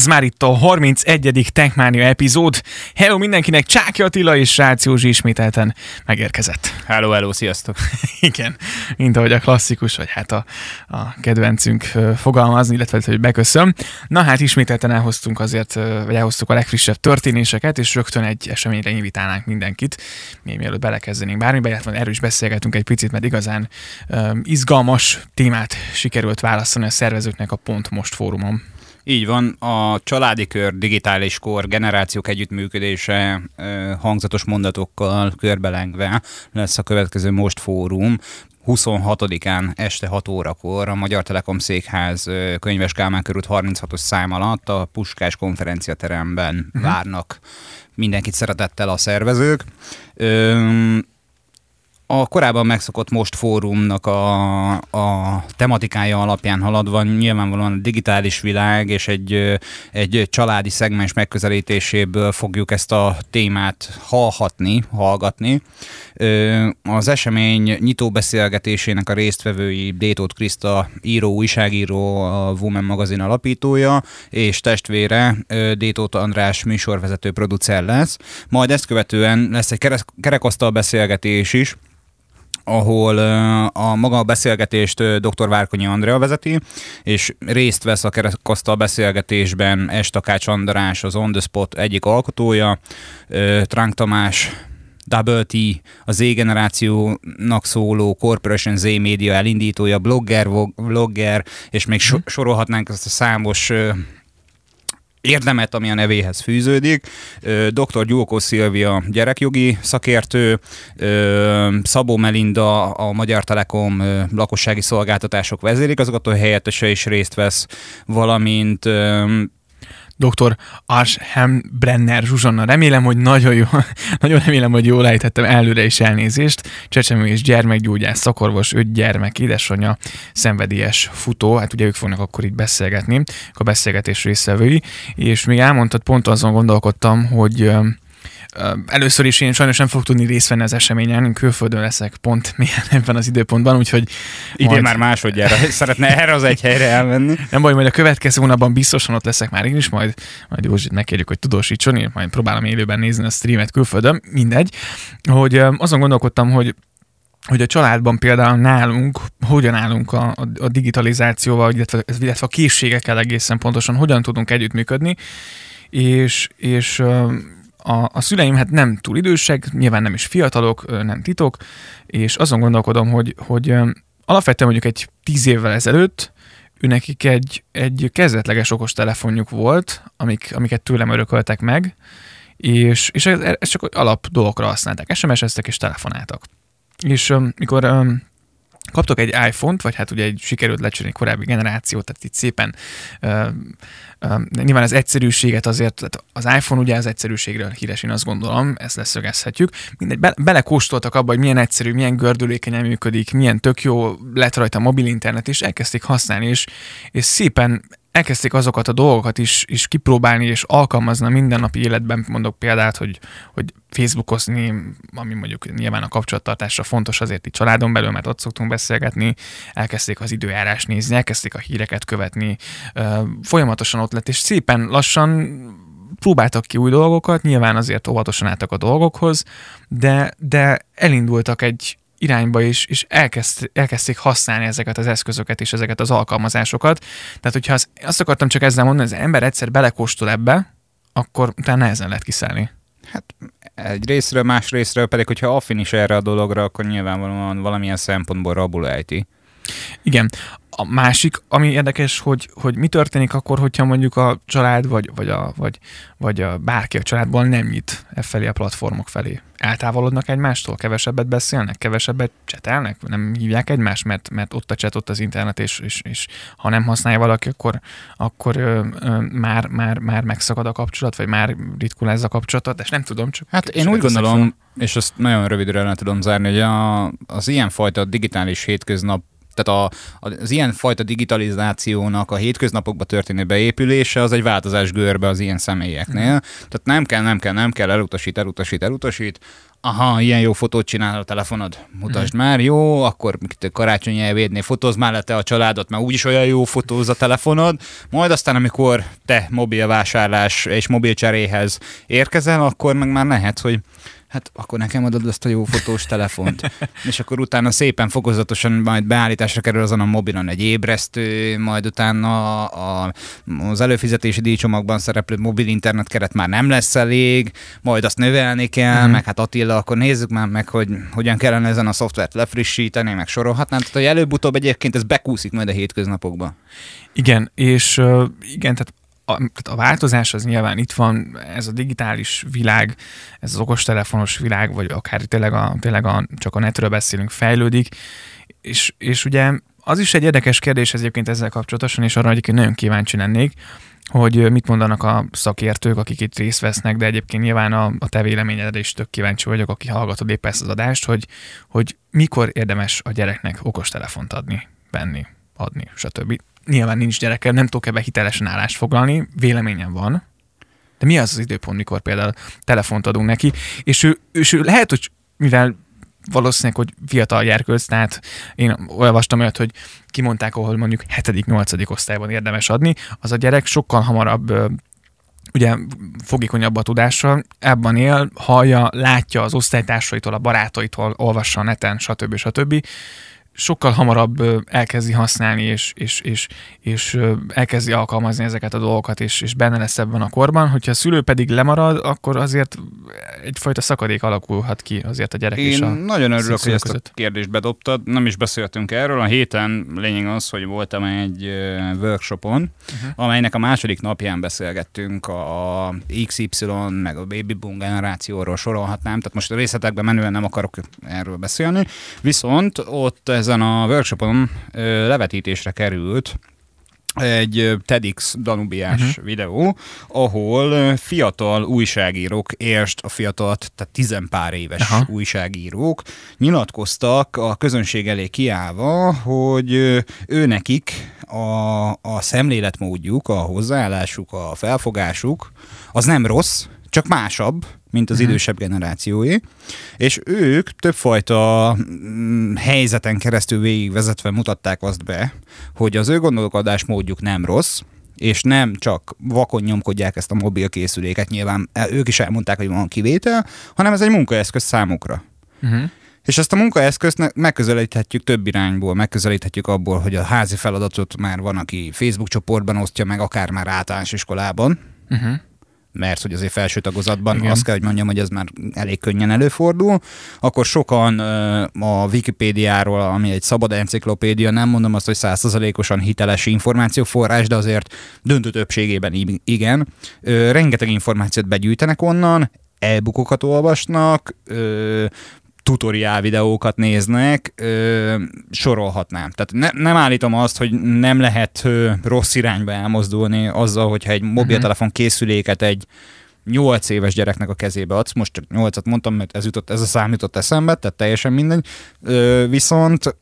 Ez már itt a 31. Tankmania epizód. Hello mindenkinek, Csáki Attila és Srác Józsi ismételten megérkezett. Hello, hello, sziasztok! Igen, mint ahogy a klasszikus, vagy hát a, a kedvencünk fogalmazni, illetve hogy beköszön. Na hát ismételten elhoztunk azért, vagy elhoztuk a legfrissebb történéseket, és rögtön egy eseményre invitálnánk mindenkit, még mielőtt belekezdenénk bármibe, illetve erről is beszélgetünk egy picit, mert igazán um, izgalmas témát sikerült választani a szervezőknek a Pont Most fórumon. Így van, a családi kör, digitális kor, generációk együttműködése hangzatos mondatokkal körbelengve lesz a következő Most Fórum. 26-án este 6 órakor a Magyar Telekom Székház Könyves Kálmán körút 36-os szám alatt a Puskás konferenciateremben uh-huh. várnak mindenkit szeretettel a szervezők a korábban megszokott Most Fórumnak a, a tematikája alapján haladva nyilvánvalóan a digitális világ és egy, egy családi szegmens megközelítéséből fogjuk ezt a témát hallhatni, hallgatni. Az esemény nyitó beszélgetésének a résztvevői Détót Kriszta író, újságíró, a Woman magazin alapítója, és testvére Détót András műsorvezető producer lesz. Majd ezt követően lesz egy kerekasztal beszélgetés is, ahol a maga a beszélgetést dr. Várkonyi Andrea vezeti, és részt vesz a kerekasztal beszélgetésben Estakács András, az On The Spot egyik alkotója, Tránk Tamás, Double T, a Z generációnak szóló Corporation Z média elindítója, blogger, vlogger, és még so- mhm. sorolhatnánk ezt a számos érdemet, ami a nevéhez fűződik. Dr. Gyulkó Szilvia gyerekjogi szakértő, Szabó Melinda a Magyar Telekom lakossági szolgáltatások vezérigazgató helyettese is részt vesz, valamint dr. Arshem Brenner Zsuzsanna. Remélem, hogy nagyon jó, nagyon remélem, hogy jól ejtettem előre is elnézést. Csecsemő és gyermekgyógyász, szakorvos, öt gyermek, édesanyja, szenvedélyes futó, hát ugye ők fognak akkor itt beszélgetni, a beszélgetés részvevői, és még elmondtad, pont azon gondolkodtam, hogy Először is én sajnos nem fogok tudni részt venni az eseményen, én külföldön leszek pont milyen ebben az időpontban, úgyhogy... Idén majd... már másodjára szeretne erre az egy helyre elmenni. Nem baj, majd a következő hónapban biztosan ott leszek már én is, majd, majd Józsit megkérjük, hogy tudósítson, én majd próbálom élőben nézni a streamet külföldön, mindegy, hogy azon gondolkodtam, hogy hogy a családban például nálunk, hogyan állunk a, a, a digitalizációval, illetve, illetve a készségekkel egészen pontosan, hogyan tudunk együttműködni, és, és a, a szüleim hát nem túl idősek, nyilván nem is fiatalok, nem titok, és azon gondolkodom, hogy, hogy alapvetően mondjuk egy tíz évvel ezelőtt ő nekik egy, egy kezdetleges okos telefonjuk volt, amik, amiket tőlem örököltek meg, és, és ez, ez csak alap dolgokra használták. SMS-eztek és telefonáltak. És mikor kaptok egy iPhone-t, vagy hát ugye egy sikerült lecserélni korábbi generációt, tehát itt szépen uh, uh, nyilván az egyszerűséget azért, tehát az iPhone ugye az egyszerűségről híres, én azt gondolom, ezt leszögezhetjük. Mindegy, be, belekóstoltak abba, hogy milyen egyszerű, milyen gördülékenyen működik, milyen tök jó lett rajta a mobil internet, és elkezdték használni, és, és szépen elkezdték azokat a dolgokat is, is kipróbálni és alkalmazni a mindennapi életben, mondok példát, hogy, hogy Facebookozni, ami mondjuk nyilván a kapcsolattartásra fontos azért itt családon belül, mert ott szoktunk beszélgetni, elkezdték az időjárás nézni, elkezdték a híreket követni, folyamatosan ott lett, és szépen lassan próbáltak ki új dolgokat, nyilván azért óvatosan álltak a dolgokhoz, de, de elindultak egy, irányba is, és elkezd, elkezdték használni ezeket az eszközöket és ezeket az alkalmazásokat. Tehát, hogyha az, azt akartam csak ezzel mondani, hogy az ember egyszer belekóstol ebbe, akkor utána nehezen lehet kiszállni. Hát egy részről, más részről pedig, hogyha affinis erre a dologra, akkor nyilvánvalóan valamilyen szempontból rabul ejti. Igen. A másik, ami érdekes, hogy, hogy mi történik akkor, hogyha mondjuk a család, vagy, vagy, a, vagy, vagy a bárki a családból nem nyit e felé a platformok felé. Eltávolodnak egymástól, kevesebbet beszélnek, kevesebbet csetelnek, nem hívják egymást, mert, mert ott a chat, ott az internet, és, és, és ha nem használja valaki, akkor, akkor ö, ö, már, már, már megszakad a kapcsolat, vagy már ritkul ez a kapcsolat, és nem tudom, csak... Hát én úgy gondolom, és azt nagyon rövidre le tudom zárni, hogy a, az ilyenfajta digitális hétköznap tehát a, az ilyen fajta digitalizációnak a hétköznapokba történő beépülése az egy változás görbe az ilyen személyeknél. Mm. Tehát nem kell, nem kell, nem kell, elutasít, elutasít, elutasít. aha, ilyen jó fotót csinál a telefonod, mutasd mm. már, jó, akkor karácsonyi elvédnél fotóz már le te a családot, mert úgyis olyan jó fotóz a telefonod, majd aztán, amikor te mobilvásárlás és mobilcseréhez érkezel, akkor meg már lehet, hogy hát akkor nekem adod azt a jó fotós telefont. és akkor utána szépen fokozatosan majd beállításra kerül azon a mobilon egy ébresztő, majd utána a, az előfizetési díjcsomagban szereplő mobil internet keret már nem lesz elég, majd azt növelni kell, mm. meg hát Attila, akkor nézzük már meg, hogy hogyan kellene ezen a szoftvert lefrissíteni, meg sorolhatnám. Tehát, hogy előbb-utóbb egyébként ez bekúszik majd a hétköznapokba. Igen, és uh, igen, tehát a, a változás az nyilván itt van, ez a digitális világ, ez az okostelefonos világ, vagy akár tényleg, a, tényleg a, csak a netről beszélünk, fejlődik, és, és ugye az is egy érdekes kérdés egyébként ezzel kapcsolatosan, és arra egyébként nagyon kíváncsi lennék, hogy mit mondanak a szakértők, akik itt részt vesznek, de egyébként nyilván a, a te véleményedre is tök kíváncsi vagyok, aki hallgatod épp ezt az adást, hogy, hogy mikor érdemes a gyereknek okostelefont adni, venni, adni, stb nyilván nincs gyerekem, nem tudok ebbe hitelesen állást foglalni, véleményem van, de mi az az időpont, mikor például telefont adunk neki, és ő, és ő lehet, hogy mivel valószínűleg, hogy fiatal gyerkőc, tehát én olvastam olyat, hogy kimondták, ahol mondjuk 7.-8. osztályban érdemes adni, az a gyerek sokkal hamarabb ugye fogékonyabb a tudással, ebben él, hallja, látja az osztálytársaitól, a barátaitól, olvassa a neten, stb. stb sokkal hamarabb elkezdi használni, és, és, és, és elkezdi alkalmazni ezeket a dolgokat, és, és benne lesz ebben a korban. Hogyha a szülő pedig lemarad, akkor azért egyfajta szakadék alakulhat ki azért a gyerek Én és a nagyon örülök, hogy ezt a kérdést bedobtad. Nem is beszéltünk erről. A héten lényeg az, hogy voltam egy workshopon, uh-huh. amelynek a második napján beszélgettünk a XY, meg a baby boom generációról sorolhatnám, tehát most a részletekben menően nem akarok erről beszélni. Viszont ott ezen a workshopon levetítésre került egy TEDx Danubiás uh-huh. videó, ahol fiatal újságírók, érst a fiatal, tehát tizenpár éves Aha. újságírók nyilatkoztak a közönség elé kiállva, hogy ő nekik a, a szemléletmódjuk, a hozzáállásuk, a felfogásuk az nem rossz, csak másabb, mint az uh-huh. idősebb generációi, és ők többfajta mm, helyzeten keresztül végigvezetve mutatták azt be, hogy az ő gondolkodásmódjuk nem rossz, és nem csak vakon nyomkodják ezt a mobil készüléket, nyilván e, ők is elmondták, hogy van kivétel, hanem ez egy munkaeszköz számukra. Uh-huh. És ezt a munkaeszközt megközelíthetjük több irányból, megközelíthetjük abból, hogy a házi feladatot már van, aki Facebook csoportban osztja meg, akár már általános iskolában, uh-huh mert hogy azért felső tagozatban Igen. azt kell, hogy mondjam, hogy ez már elég könnyen előfordul, akkor sokan a Wikipédiáról, ami egy szabad enciklopédia, nem mondom azt, hogy százszerzalékosan hiteles információforrás, de azért döntő többségében igen. Rengeteg információt begyűjtenek onnan, e-bookokat olvasnak, tutoriál videókat néznek, ö, sorolhatnám. Tehát ne, nem állítom azt, hogy nem lehet ö, rossz irányba elmozdulni azzal, hogyha egy mobiltelefon készüléket egy 8 éves gyereknek a kezébe adsz, most csak 8-at mondtam, mert ez, jutott, ez a szám jutott eszembe, tehát teljesen mindegy. Ö, viszont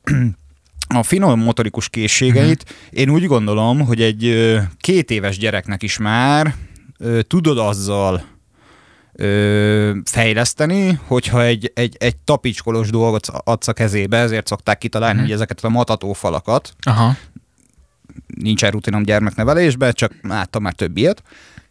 a finom motorikus készségeit uh-huh. én úgy gondolom, hogy egy ö, két éves gyereknek is már ö, tudod azzal ö, fejleszteni, hogyha egy, egy, egy tapicskolós dolgot adsz a kezébe, ezért szokták kitalálni, uh-huh. hogy ezeket a matató falakat. Aha. Nincsen rutinom gyermeknevelésben, csak láttam már több ilyet.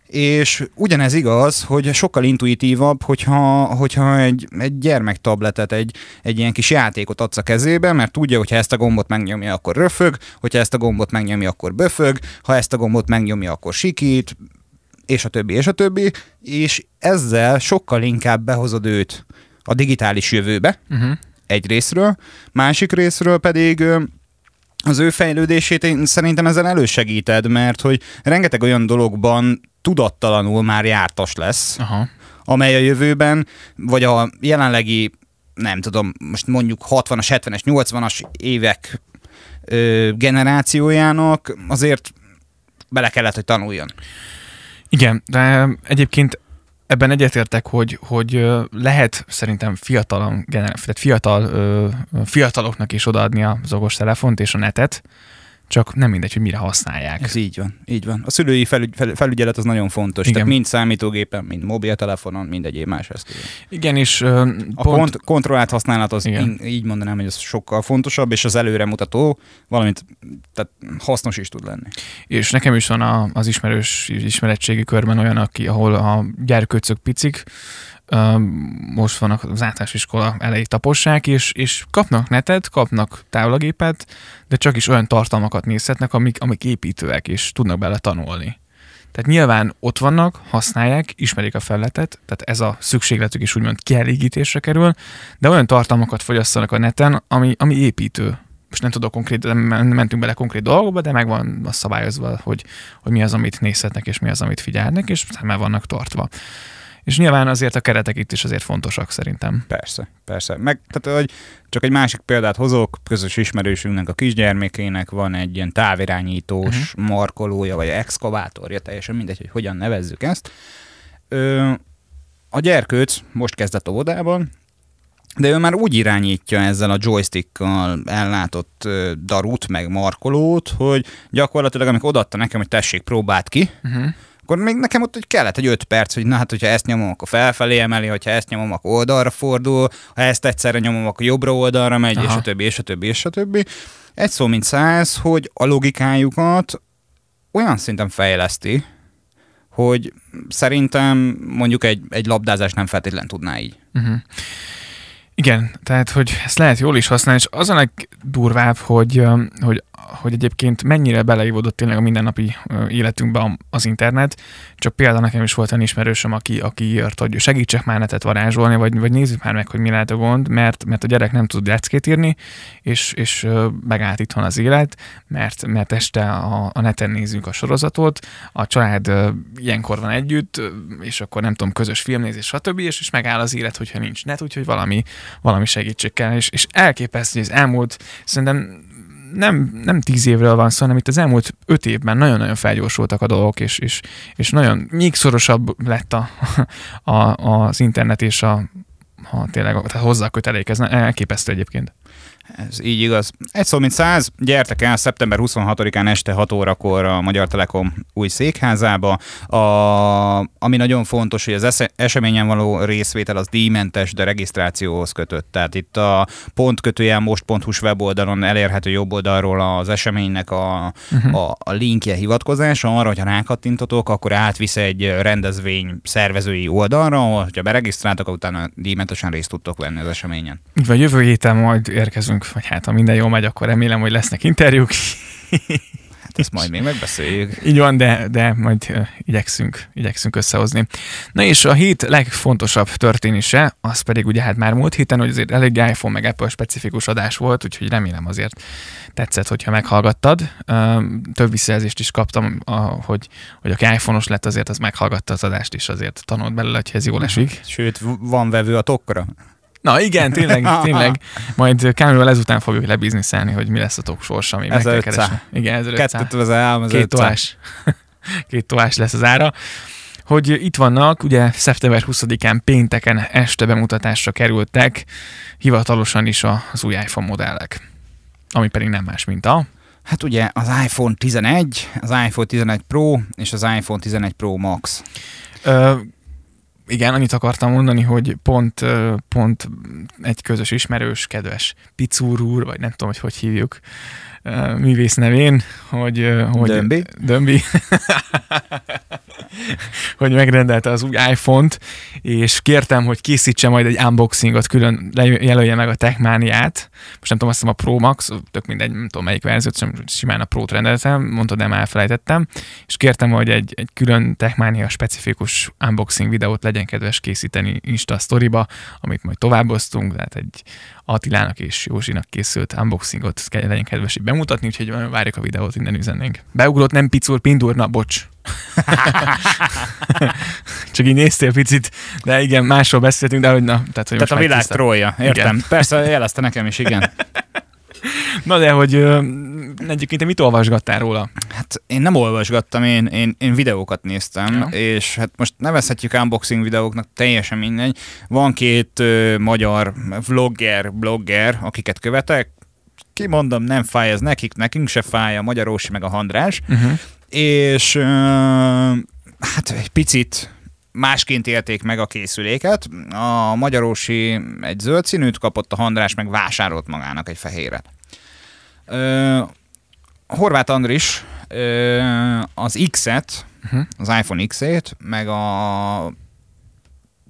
És ugyanez igaz, hogy sokkal intuitívabb, hogyha, hogyha egy, egy gyermektabletet, egy, egy ilyen kis játékot adsz a kezébe, mert tudja, hogy ha ezt a gombot megnyomja, akkor röfög, hogyha ezt a gombot megnyomja, akkor böfög, ha ezt a gombot megnyomja, akkor sikít, és a többi, és a többi, és ezzel sokkal inkább behozod őt a digitális jövőbe, uh-huh. egy részről, másik részről pedig az ő fejlődését én szerintem ezzel elősegíted, mert hogy rengeteg olyan dologban tudattalanul már jártas lesz, Aha. amely a jövőben, vagy a jelenlegi, nem tudom, most mondjuk 60-as, 70-es, 80-as évek ö, generációjának azért bele kellett, hogy tanuljon. Igen, de egyébként ebben egyetértek, hogy, hogy lehet szerintem fiatal, tehát fiatal, fiataloknak is odaadni az okos telefont és a netet, csak nem mindegy, hogy mire használják. Ez így van, így van. A szülői felügy, fel, felügyelet az nagyon fontos. Igen. Tehát mind számítógépen, mind mobiltelefonon, mind egyéb más eszközön. Igen, és uh, a pont... kont- kontrollált használat az Igen. így mondanám, hogy ez sokkal fontosabb, és az előremutató, valamint tehát hasznos is tud lenni. És nekem is van a, az ismerős ismeretségi körben olyan, aki, ahol a gyerkőcök picik, most vannak az általános iskola elejé tapossák, és, és kapnak netet, kapnak távlagépet, de csak is olyan tartalmakat nézhetnek, amik, amik építőek, és tudnak bele tanulni. Tehát nyilván ott vannak, használják, ismerik a felletet, tehát ez a szükségletük is úgymond kielégítésre kerül, de olyan tartalmakat fogyasztanak a neten, ami, ami építő. Most nem tudok konkrét, nem mentünk bele konkrét dolgokba, de meg van a szabályozva, hogy, hogy mi az, amit nézhetnek, és mi az, amit figyelnek, és szemmel vannak tartva. És nyilván azért a keretek itt is azért fontosak szerintem. Persze, persze. Meg, tehát, hogy csak egy másik példát hozok, közös ismerősünknek a kisgyermekének van egy ilyen távirányítós uh-huh. markolója, vagy exkavátorja, teljesen mindegy, hogy hogyan nevezzük ezt. Ö, a gyerkőc most kezdett óvodában, de ő már úgy irányítja ezzel a joystickkal ellátott darut, meg markolót, hogy gyakorlatilag amikor odaadta nekem, hogy tessék, próbált ki, uh-huh akkor még nekem ott hogy kellett egy öt perc, hogy na hát, hogyha ezt nyomom, akkor felfelé emeli, hogyha ezt nyomom, akkor oldalra fordul, ha ezt egyszerre nyomom, akkor jobbra oldalra megy, Aha. és a többi, és a többi, és a többi. Egy szó, mint száz, hogy a logikájukat olyan szinten fejleszti, hogy szerintem mondjuk egy, egy labdázás nem feltétlen tudná így. Uh-huh. Igen, tehát hogy ezt lehet jól is használni, és az a legdurvább, hogy, hogy hogy egyébként mennyire beleívódott tényleg a mindennapi életünkbe az internet. Csak például nekem is volt egy ismerősöm, aki, aki írt, hogy segítsek már netet varázsolni, vagy, vagy nézzük már meg, hogy mi lehet a gond, mert, mert a gyerek nem tud leckét írni, és, és megállt itthon az élet, mert, mert este a, a neten nézzünk a sorozatot, a család ilyenkor van együtt, és akkor nem tudom, közös filmnézés, stb., és, és megáll az élet, hogyha nincs net, úgyhogy valami, valami segítség kell, és, és elképesztő, hogy az elmúlt, szerintem nem, nem tíz évről van szó, hanem itt az elmúlt öt évben nagyon-nagyon felgyorsultak a dolgok, és, és, és nagyon még szorosabb lett a, a, az internet és a, ha tényleg tehát hozzá kötelék, ez elképesztő egyébként. Ez így igaz. Egy szó, mint száz, gyertek el szeptember 26-án este 6 órakor a Magyar Telekom új székházába. A, ami nagyon fontos, hogy az eseményen való részvétel az díjmentes, de regisztrációhoz kötött. Tehát itt a pontkötőjel most.hu weboldalon elérhető jobb oldalról az eseménynek a, uh-huh. a, a linkje hivatkozása arra, hogyha rákattintotok, akkor átvisz egy rendezvény szervezői oldalra, ahol, ha beregisztráltak, utána díjmentesen részt tudtok venni az eseményen. Vagy jövő héten majd érkezünk beszélünk, vagy hát ha minden jól megy, akkor remélem, hogy lesznek interjúk. Hát ezt majd még megbeszéljük. Így van, de, de majd igyekszünk, igyekszünk összehozni. Na és a hét legfontosabb történése, az pedig ugye hát már múlt héten, hogy azért elég iPhone meg Apple specifikus adás volt, úgyhogy remélem azért tetszett, hogyha meghallgattad. Több visszajelzést is kaptam, hogy, hogy aki iPhone-os lett, azért az meghallgatta az adást is, azért tanult belőle, hogy ez jól esik. Sőt, van vevő a tokkra. Na igen, tényleg, tényleg. Majd Kámilval ezután fogjuk lebizniszelni, hogy mi lesz a tok sorsa, ami ez meg kell keresni. Igen, ez Kettőt az ám, az Két toás. Két toás lesz az ára. Hogy itt vannak, ugye szeptember 20-án pénteken este bemutatásra kerültek hivatalosan is az új iPhone modellek. Ami pedig nem más, mint a Hát ugye az iPhone 11, az iPhone 11 Pro és az iPhone 11 Pro Max. Ö, igen, annyit akartam mondani, hogy pont, pont egy közös ismerős, kedves Picúr úr, vagy nem tudom, hogy hogy hívjuk, művész nevén, hogy... hogy Dömbi? Dömbi. hogy megrendelte az új iPhone-t, és kértem, hogy készítse majd egy unboxingot, külön jelölje meg a Techmaniát. Most nem tudom, azt hiszem a Pro Max, tök mindegy, nem tudom melyik verziót, sem simán a Pro-t rendeltem, mondtad, nem elfelejtettem, és kértem, hogy egy, egy külön Techmania specifikus unboxing videót legyen kedves készíteni Insta sztoriba, amit majd továbboztunk, tehát egy Attilának és Józsinak készült unboxingot legyen kedves bemutatni, úgyhogy várjuk a videót, innen üzennénk. Beugrott, nem picur, pindurna, bocs. Csak így néztél picit, de igen, másról beszéltünk, de hogy na. Tehát, hogy tehát a világ trója, értem. Igen. Persze, jelezte nekem is, igen. Na de, hogy egyébként te mit olvasgattál róla? Hát én nem olvasgattam, én, én, én videókat néztem, ja. és hát most nevezhetjük unboxing videóknak, teljesen mindegy. Van két ö, magyar vlogger, blogger, akiket követek, kimondom, nem fáj ez nekik, nekünk se fáj, a Magyarósi meg a Handrás, Uh-huh. és ö, hát egy picit másként élték meg a készüléket. A Magyarósi egy zöld színűt kapott, a Handrás meg vásárolt magának egy fehéret. Ö, Horváth Andris ö, az X-et, Uh-huh. az iPhone X-ét, meg a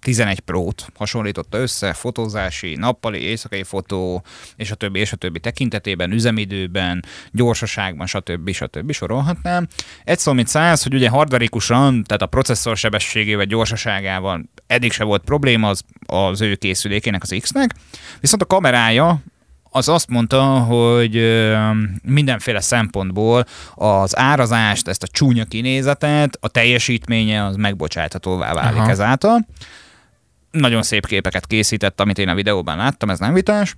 11 Pro-t hasonlította össze, fotózási, nappali, éjszakai fotó, és a többi, és a többi tekintetében, üzemidőben, gyorsaságban, stb. stb. sorolhatnám. Egy szó, mint száz, hogy ugye hardverikusan, tehát a processzor sebességével, gyorsaságával eddig se volt probléma az, az ő készülékének, az X-nek, viszont a kamerája az azt mondta, hogy mindenféle szempontból az árazást, ezt a csúnya kinézetet, a teljesítménye az megbocsáthatóvá válik Aha. ezáltal. Nagyon szép képeket készített, amit én a videóban láttam, ez nem vitás.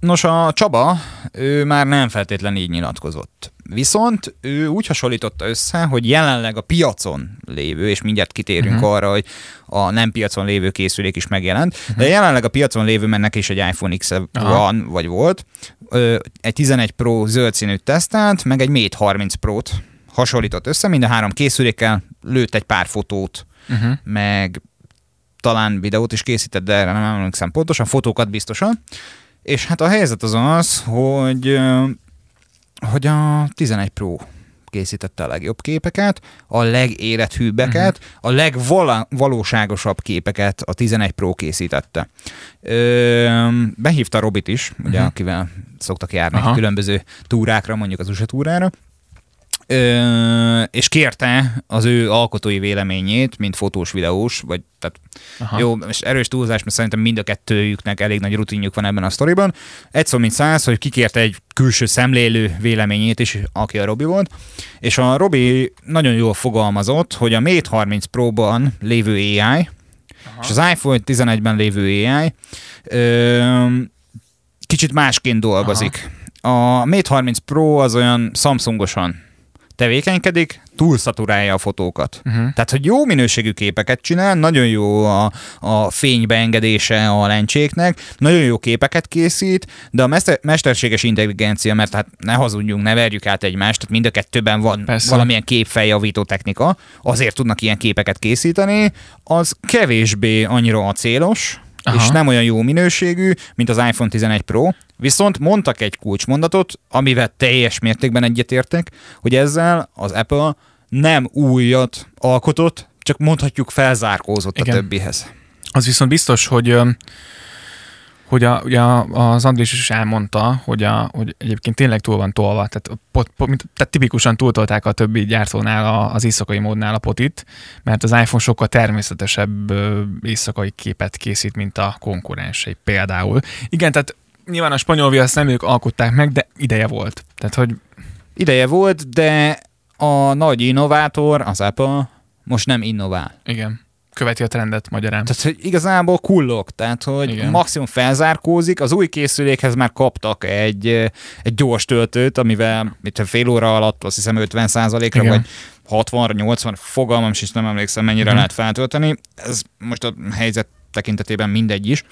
Nos, a Csaba, ő már nem feltétlenül így nyilatkozott. Viszont ő úgy hasonlította össze, hogy jelenleg a piacon lévő, és mindjárt kitérünk Mhm. uh-huh. arra, hogy a nem piacon lévő készülék is megjelent, uh-huh. de jelenleg a piacon lévő mennek is egy iPhone X Aha. van, vagy volt, egy 11 Pro zöld színűt tesztelt, meg egy Mate 30 Pro-t hasonlított össze, mind a három készülékkel, lőtt egy pár fotót, Uh-huh. meg talán videót is készített, de erre nem emlékszem pontosan, fotókat biztosan. És hát a helyzet az az, hogy, hogy a 11 Pro készítette a legjobb képeket, a legérethűbbeket, uh-huh. a legvalóságosabb képeket a 11 Pro készítette. Ö, behívta Robit is, ugye, Mhm. uh-huh. akivel szoktak járni Aha. különböző túrákra, mondjuk az USA túrára, Ö, és kérte az ő alkotói véleményét, mint fotós, videós, vagy tehát Aha. jó, és erős túlzás, mert szerintem mind a kettőjüknek elég nagy rutinjuk van ebben a sztoriban. Egy szó mint száz, hogy kikérte egy külső szemlélő véleményét is, aki a Robi volt, és a Robi nagyon jól fogalmazott, hogy a Mate 30 Pro-ban lévő AI, Aha. és az iPhone 11-ben lévő AI ö, kicsit másként dolgozik. Aha. A Mate 30 Pro az olyan Samsungosan tevékenykedik, túlszaturálja a fotókat. Uh-huh. Tehát, hogy jó minőségű képeket csinál, nagyon jó a, a fénybeengedése a lencséknek, nagyon jó képeket készít, de a mester, mesterséges intelligencia, mert hát ne hazudjunk, ne verjük át egymást, tehát mind a kettőben van Persze. Valamilyen képfeljavító technika, azért tudnak ilyen képeket készíteni, az kevésbé annyira acélos, Aha. Aha. és nem olyan jó minőségű, mint az iPhone 11 Pro, viszont mondtak egy kulcsmondatot, amivel teljes mértékben egyetértek, hogy ezzel az Apple nem újat alkotott, csak mondhatjuk felzárkózott Igen. a többihez. Az viszont biztos, hogy hogy a, ugye az Andrés is elmondta, hogy, a, hogy egyébként tényleg túl van tolva, tehát, pot, pot, mint, tehát tipikusan túltolták a többi gyártónál a, az éjszakai módnál a potit, mert az iPhone sokkal természetesebb éjszakai képet készít, mint a konkurensei például. Igen, tehát nyilván a spanyol viaszt nem ők alkották meg, de ideje volt. Tehát, hogy Ideje volt, de a nagy innovátor, az Apple, most nem innovál. igen, követi a trendet magyarán. Tehát, hogy igazából kullog, tehát, hogy Igen. Igen. maximum felzárkózik, az új készülékhez már kaptak egy, egy gyors töltőt, amivel mit fél óra alatt azt hiszem 50 ra Igen. vagy 60 80 fogalmam is nem emlékszem, mennyire Mhm. uh-huh. lehet feltölteni. Ez most a helyzet tekintetében mindegy is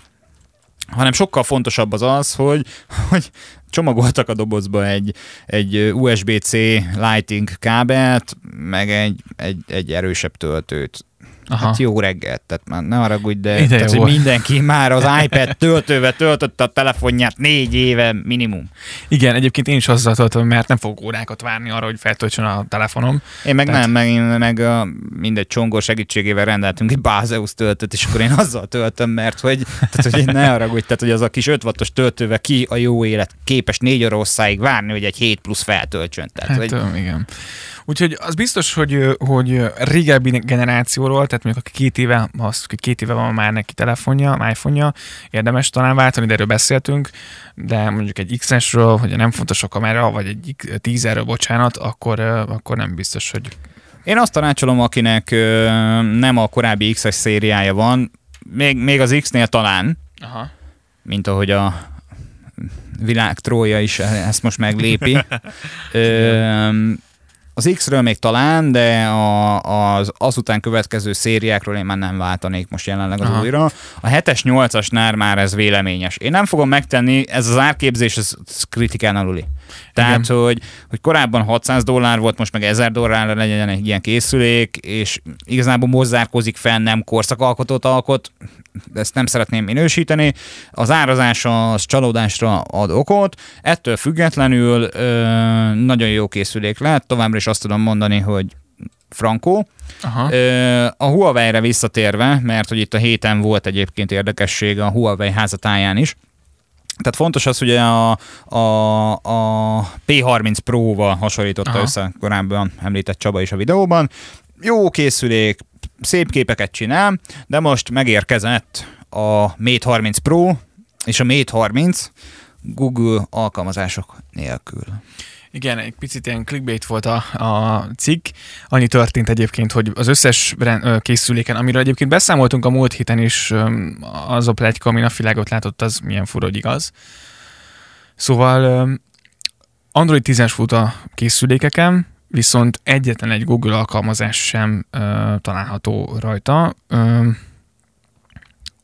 hanem sokkal fontosabb az az, hogy, hogy csomagoltak a dobozba egy, egy USB-C lighting kábelt, meg egy, egy, egy erősebb töltőt. Aha. Hát jó reggelt, tehát már ne haragudj, de Ideje tehát, hogy mindenki már az iPad töltővel töltötte a telefonját négy éve minimum. Igen, egyébként én is azzal töltöm, mert nem fogok órákat várni arra, hogy feltöltsön a telefonom. Én meg Tehát- nem, meg, én meg a, mindegy csongor segítségével rendeltünk egy Bázeus töltőt, és akkor én azzal töltöm, mert hogy, tehát, hogy ne haragudj, tehát hogy az a kis 5 wattos töltővel ki a jó élet képes négy óra várni, hogy egy 7 plusz feltöltsön. Tehát, Hát, hogy... igen. Úgyhogy az biztos, hogy, hogy régebbi generációról, tehát mondjuk aki két éve, az, két éve van már neki telefonja, iPhone-ja, érdemes talán váltani, de erről beszéltünk, de mondjuk egy X-esről, hogy nem fontos a kamera, vagy egy 10-erről, bocsánat, akkor, akkor nem biztos, hogy Én azt tanácsolom, akinek ö, nem a korábbi X-es szériája van, még, még az X-nél talán, Aha. mint ahogy a világ trója is ezt most meglépi. Ö, Az X-ről még talán, de a, az azután következő szériákról én már nem váltanék most jelenleg az Aha. újra. A 7-es, 8-asnál már ez véleményes. Én nem fogom megtenni, ez az árképzés, ez, kritikán aluli. Tehát, hogy, hogy korábban 600 dollár volt, most meg 1000 dollárra legyen egy ilyen készülék, és igazából mozzárkozik fel, nem korszakalkotót alkot, ezt nem szeretném minősíteni. Az árazás az csalódásra ad okot, ettől függetlenül ö, nagyon jó készülék lehet, továbbra is azt tudom mondani, hogy frankó. Aha. A Huawei-re visszatérve, mert hogy itt a héten volt egyébként érdekesség a Huawei házatáján is, tehát fontos az, hogy a, a, a P30 Pro-val hasonlította Aha. össze korábban említett Csaba is a videóban. Jó készülék, szép képeket csinál, de most megérkezett a Mate 30 Pro és a Mate 30 Google alkalmazások nélkül. Igen, egy picit ilyen clickbait volt a, a cikk. Annyi történt egyébként, hogy az összes készüléken, amiről egyébként beszámoltunk a múlt héten is, az a plegyka, ami napvilágot látott, az milyen fura, hogy igaz. Szóval Android 10-es fut a készülékeken, viszont egyetlen egy Google alkalmazás sem található rajta.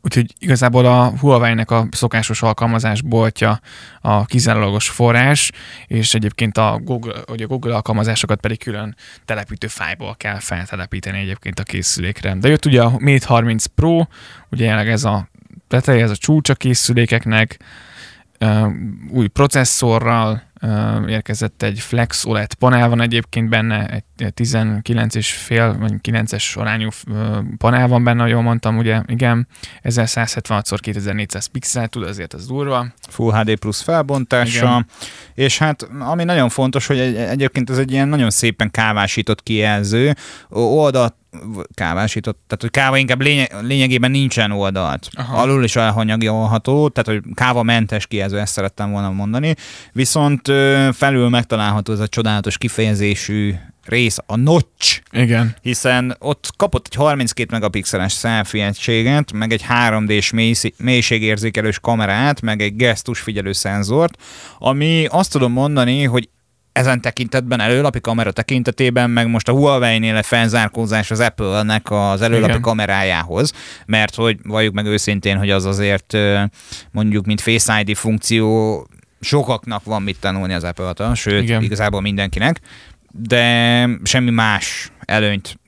Úgyhogy igazából a Huawei-nek a szokásos alkalmazás boltja a kizárólagos forrás, és egyébként a Google, hogy a Google alkalmazásokat pedig külön telepítő fájból kell feltelepíteni egyébként a készülékre. De jött ugye a Mate 30 Pro, ugye jelenleg ez a teteje, ez a csúcsa készülékeknek, új processzorral, érkezett egy Flex OLED panel, van egyébként benne, egy 19 és fél, vagy 9-es arányú panel van benne, jól mondtam, ugye, igen, 1176x2400 pixel, tud, azért az durva. Full HD plusz felbontása, igen. és hát ami nagyon fontos, hogy egy, egyébként ez egy ilyen nagyon szépen kávásított kijelző, oldalt kávásított, tehát hogy káva inkább lényeg, lényegében nincsen oldalt. Aha. Alul is elhanyagolható, tehát hogy kávamentes kijelző, ezt szerettem volna mondani. Viszont felül megtalálható ez a csodálatos kifejezésű rész, a notch. Igen. Hiszen ott kapott egy 32 megapixeles selfie egységet, meg egy 3D-s mélységérzékelős kamerát, meg egy gesztusfigyelő szenzort, ami azt tudom mondani, hogy ezen tekintetben előlapi kamera tekintetében, meg most a Huawei-nél egy felzárkózás az Apple-nek az előlapi Igen. kamerájához, mert hogy valljuk meg őszintén, hogy az azért mondjuk, mint Face ID funkció sokaknak van mit tanulni az Apple-től, sőt, Igen. igazából mindenkinek, de semmi más előnyt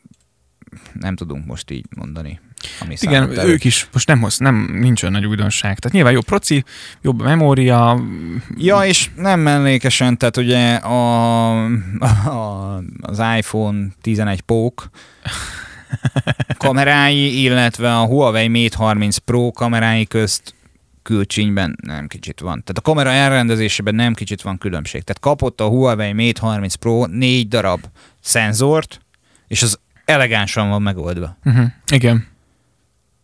nem tudunk most így mondani. Ami Igen, ők előtt. is most nem hoz, nem, nincs olyan nagy újdonság. Tehát nyilván jobb proci, jobb memória. Ja, és nem mellékesen, tehát ugye a, a, az iPhone 11 Pók kamerái, illetve a Huawei Mate 30 Pro kamerái közt külcsínyben nem kicsit van. Tehát a kamera elrendezésében nem kicsit van különbség. Tehát kapott a Huawei Mate 30 Pro négy darab szenzort, és az elegánsan van megoldva. Uh-huh. Igen.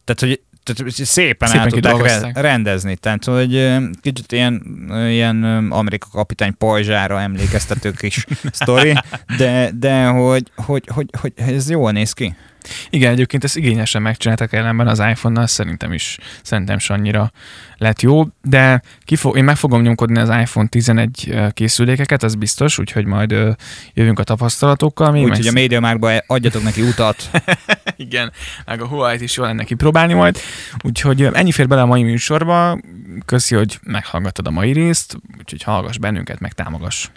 Tehát, hogy tehát szépen, szépen el tudták rendezni. Tehát, hogy kicsit ilyen, ilyen Amerika kapitány pajzsára emlékeztető kis sztori, de, de hogy, hogy, hogy, hogy, ez jól néz ki. Igen, egyébként ezt igényesen megcsináltak ellenben az iPhone-nal, szerintem is, szerintem is annyira lett jó, de kifog, én meg fogom nyomkodni az iPhone 11 készülékeket, az biztos, úgyhogy majd jövünk a tapasztalatokkal. Úgyhogy a MediaMarkba adjatok neki utat. Igen, meg a Huawei-t is jól lenne kipróbálni majd. Úgyhogy ennyi fér bele a mai műsorba. Köszi, hogy meghallgattad a mai részt, úgyhogy hallgass bennünket, meg támogass.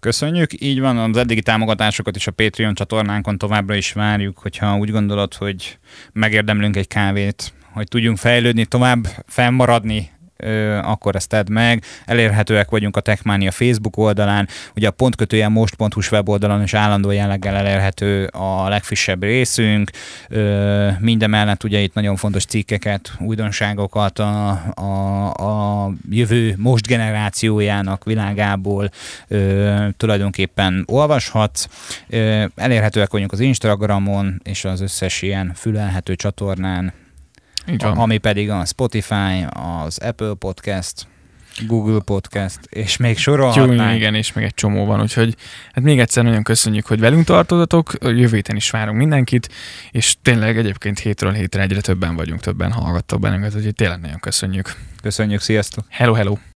Köszönjük, így van, az eddigi támogatásokat is a Patreon csatornánkon továbbra is várjuk, hogyha úgy gondolod, hogy megérdemlünk egy kávét, hogy tudjunk fejlődni, tovább fennmaradni akkor ezt tedd meg. Elérhetőek vagyunk a Techmania Facebook oldalán, ugye a pontkötője most.hu weboldalon is állandó jelleggel elérhető a legfrissebb részünk. Mindemellett ugye itt nagyon fontos cikkeket, újdonságokat a, a, a jövő most generációjának világából tulajdonképpen olvashatsz. Elérhetőek vagyunk az Instagramon és az összes ilyen fülelhető csatornán, így van. ami pedig a Spotify, az Apple Podcast, Google Podcast, és még sorolhatnánk. igen, és még egy csomó van, úgyhogy hát még egyszer nagyon köszönjük, hogy velünk tartozatok, jövő héten is várunk mindenkit, és tényleg egyébként hétről hétre egyre többen vagyunk, többen hallgattok bennünket, úgyhogy tényleg nagyon köszönjük. Köszönjük, sziasztok! Hello, hello!